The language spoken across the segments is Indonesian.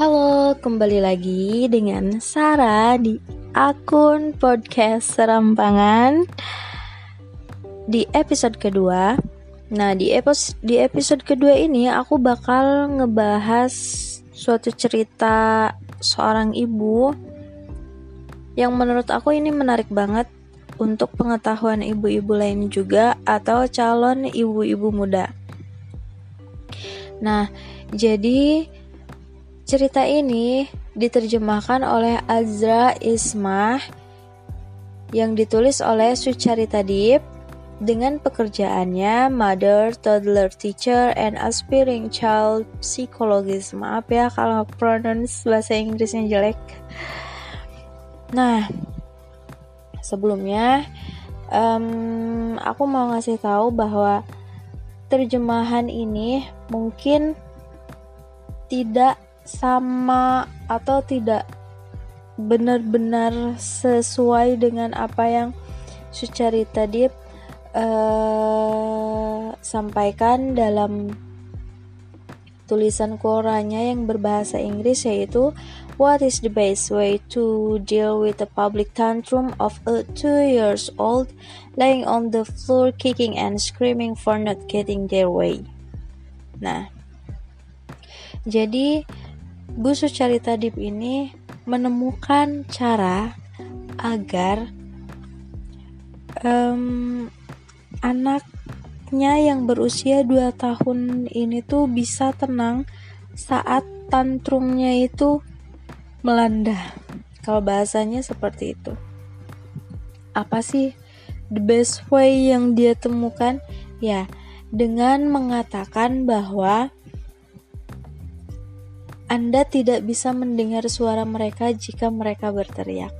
Halo, kembali lagi dengan Sarah di akun podcast Serampangan di episode kedua. Nah, di episode di episode kedua ini aku bakal ngebahas suatu cerita seorang ibu yang menurut aku ini menarik banget untuk pengetahuan ibu-ibu lain juga atau calon ibu-ibu muda. Nah, jadi Cerita ini diterjemahkan oleh Azra Ismah yang ditulis oleh Sucarita Deep dengan pekerjaannya Mother, Toddler Teacher, and Aspiring Child Psychologist. Maaf ya kalau pronounce bahasa Inggrisnya jelek. Nah, sebelumnya um, aku mau ngasih tahu bahwa terjemahan ini mungkin tidak sama atau tidak benar-benar sesuai dengan apa yang Sucarita Deep uh, sampaikan dalam tulisan koranya yang berbahasa Inggris yaitu What is the best way to deal with the public tantrum of a two years old lying on the floor kicking and screaming for not getting their way? Nah, jadi Bu Sucarita Dip ini menemukan cara agar um, anaknya yang berusia 2 tahun ini tuh bisa tenang saat tantrumnya itu melanda. Kalau bahasanya seperti itu. Apa sih the best way yang dia temukan? Ya, dengan mengatakan bahwa anda tidak bisa mendengar suara mereka jika mereka berteriak.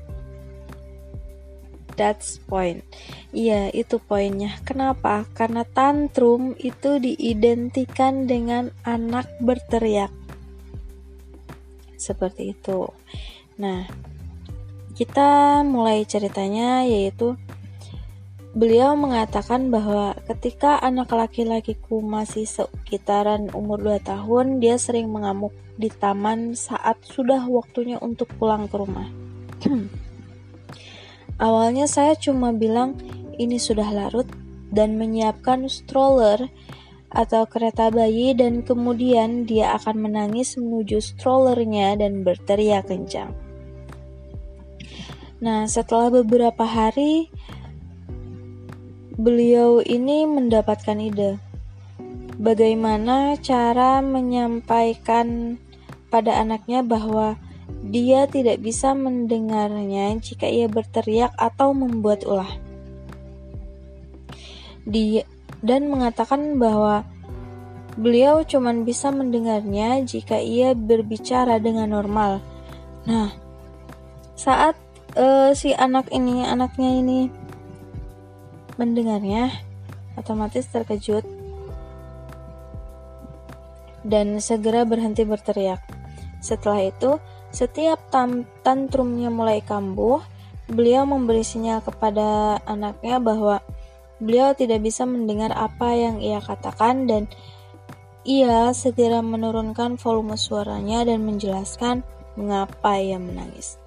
That's point. Iya, itu poinnya. Kenapa? Karena tantrum itu diidentikan dengan anak berteriak. Seperti itu. Nah, kita mulai ceritanya yaitu Beliau mengatakan bahwa ketika anak laki-lakiku masih sekitaran umur 2 tahun, dia sering mengamuk di taman saat sudah waktunya untuk pulang ke rumah. Awalnya saya cuma bilang ini sudah larut dan menyiapkan stroller atau kereta bayi dan kemudian dia akan menangis menuju strollernya dan berteriak kencang. Nah, setelah beberapa hari, beliau ini mendapatkan ide bagaimana cara menyampaikan pada anaknya bahwa dia tidak bisa mendengarnya jika ia berteriak atau membuat ulah. Dia dan mengatakan bahwa beliau cuma bisa mendengarnya jika ia berbicara dengan normal. Nah, saat uh, si anak ini, anaknya ini mendengarnya, otomatis terkejut dan segera berhenti berteriak. Setelah itu, setiap tantrumnya mulai kambuh, beliau memberi sinyal kepada anaknya bahwa beliau tidak bisa mendengar apa yang ia katakan dan ia segera menurunkan volume suaranya dan menjelaskan mengapa ia menangis.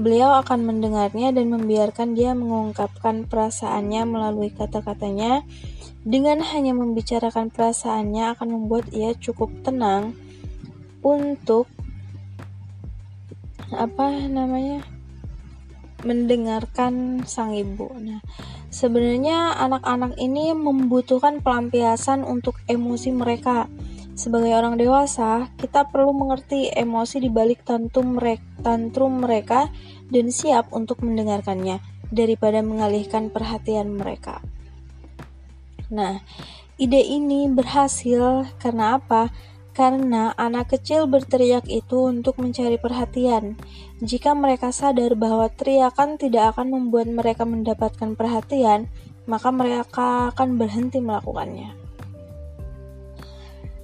Beliau akan mendengarnya dan membiarkan dia mengungkapkan perasaannya melalui kata-katanya. Dengan hanya membicarakan perasaannya akan membuat ia cukup tenang untuk apa namanya mendengarkan sang ibu. Nah, sebenarnya anak-anak ini membutuhkan pelampiasan untuk emosi mereka sebagai orang dewasa, kita perlu mengerti emosi di balik tantrum mereka, tantrum mereka dan siap untuk mendengarkannya daripada mengalihkan perhatian mereka. Nah, ide ini berhasil karena apa? Karena anak kecil berteriak itu untuk mencari perhatian. Jika mereka sadar bahwa teriakan tidak akan membuat mereka mendapatkan perhatian, maka mereka akan berhenti melakukannya.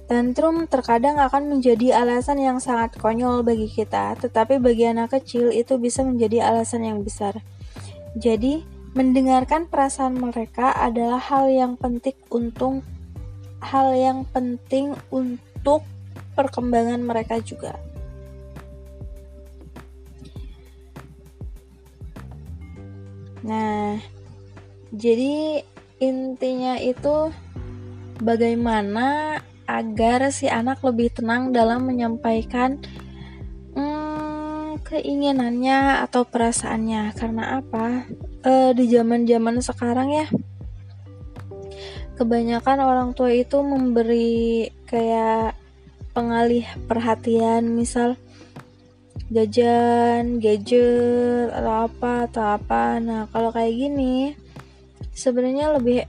Tantrum terkadang akan menjadi alasan yang sangat konyol bagi kita, tetapi bagi anak kecil itu bisa menjadi alasan yang besar. Jadi, mendengarkan perasaan mereka adalah hal yang penting untuk hal yang penting untuk perkembangan mereka juga. Nah, jadi intinya itu bagaimana agar si anak lebih tenang dalam menyampaikan hmm, keinginannya atau perasaannya. Karena apa? E, di zaman-zaman sekarang ya, kebanyakan orang tua itu memberi kayak pengalih perhatian, misal jajan, gadget atau apa atau apa. Nah, kalau kayak gini sebenarnya lebih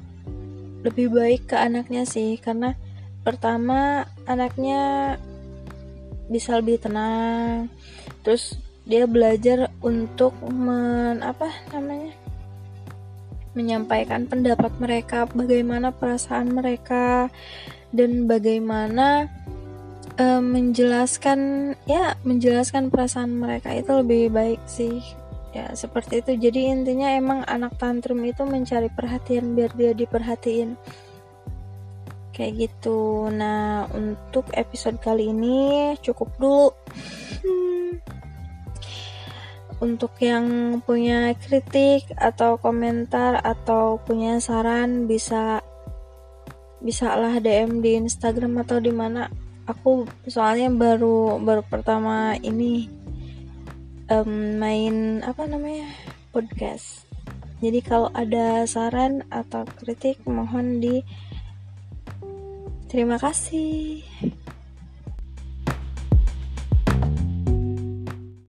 lebih baik ke anaknya sih karena pertama anaknya bisa lebih tenang. Terus dia belajar untuk men apa namanya? menyampaikan pendapat mereka, bagaimana perasaan mereka dan bagaimana uh, menjelaskan ya menjelaskan perasaan mereka itu lebih baik sih ya seperti itu jadi intinya emang anak tantrum itu mencari perhatian biar dia diperhatiin kayak gitu. Nah untuk episode kali ini cukup dulu. Hmm. untuk yang punya kritik atau komentar atau punya saran bisa bisa lah DM di Instagram atau di mana. Aku soalnya baru baru pertama ini um, main apa namanya podcast. Jadi kalau ada saran atau kritik mohon di terima kasih